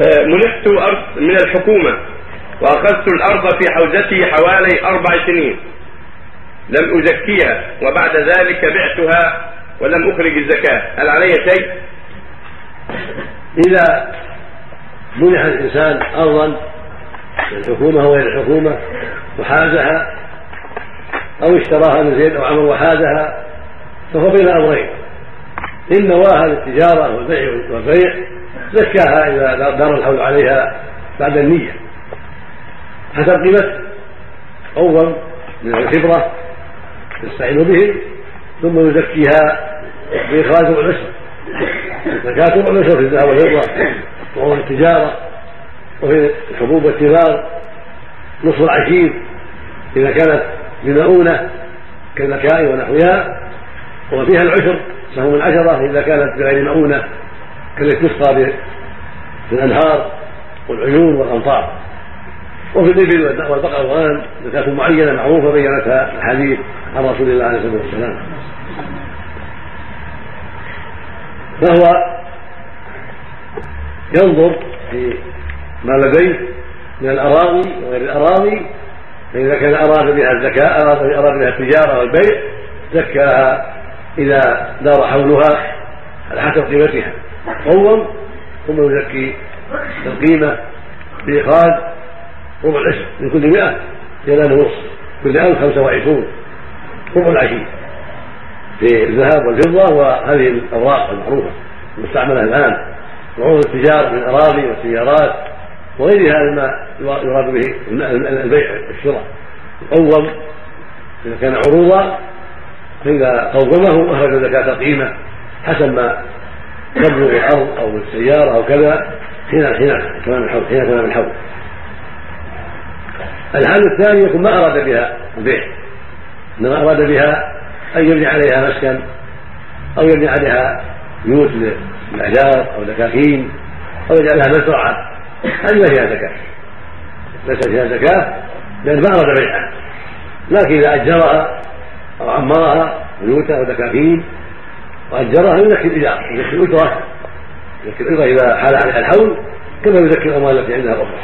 منحت أرض من الحكومة وأخذت الأرض في حوزتي حوالي أربع سنين. لم أزكيها وبعد ذلك بعتها ولم أخرج الزكاة. هل علي شيء؟ إذا منح الإنسان أرضا من الحكومة أو الحكومة وحازها أو اشتراها من زيد أو عمر وحازها فهو بين أمرين. إن نواها للتجارة والبيع والبيع زكاها إذا دار الحول عليها بعد النية. حسب قيمته أول من الخبرة يستعين بهم ثم يزكيها بإخراج العشر. زكاة ربع العشر في الذهب والفضة وهو التجارة وفي الحبوب والثمار نصف العشير إذا كانت بمؤونة كالمكاء ونحوها وفيها العشر سهم العشرة إذا كانت بغير مؤونة كالتي تسقى في الأنهار والعيون والأمطار. وفي الإبل والبقر والغنم زكاة معينة معروفة بينتها الحديث عن رسول الله عليه الصلاة والسلام. فهو ينظر في ما لديه من الأراضي وغير الأراضي فإذا كان أراد بها الزكاة أراد بها التجارة والبيع زكاها إذا دار حولها على حسب قيمتها. قوم ثم يزكي القيمة بإخراج ربع العشر من كل مئة ينال نصف كل ألف خمسة وعشرون. ربع العشير في الذهب والفضة وهذه الأوراق المعروفة المستعملة الآن. وعروض التجارة من الأراضي والسيارات وغيرها مما يراد به البيع والشراء. يقوم إذا كان عروضا فإذا قومه أخرج زكاة قيمة حسب ما تبلغ الأرض أو السيارة أو كذا حين حين تمام الحول حين تمام الحول الحال الثاني يكون ما أراد بها البيع. إنما أراد بها أن يبني عليها مسكن أو يبني عليها بيوت للأحجار أو دكاكين أو يجعلها مزرعة. هذه ما فيها زكاة. ليس فيها زكاة لأن ما أراد بيعها. لكن إذا أجرها أو عمرها بيوتا أو دكاكين وأجرها يزكي الإيجار يزكي الأجرة يزكي الأجرة إذا حال عليها الحول كما يزكي الأموال التي عندها أخرى.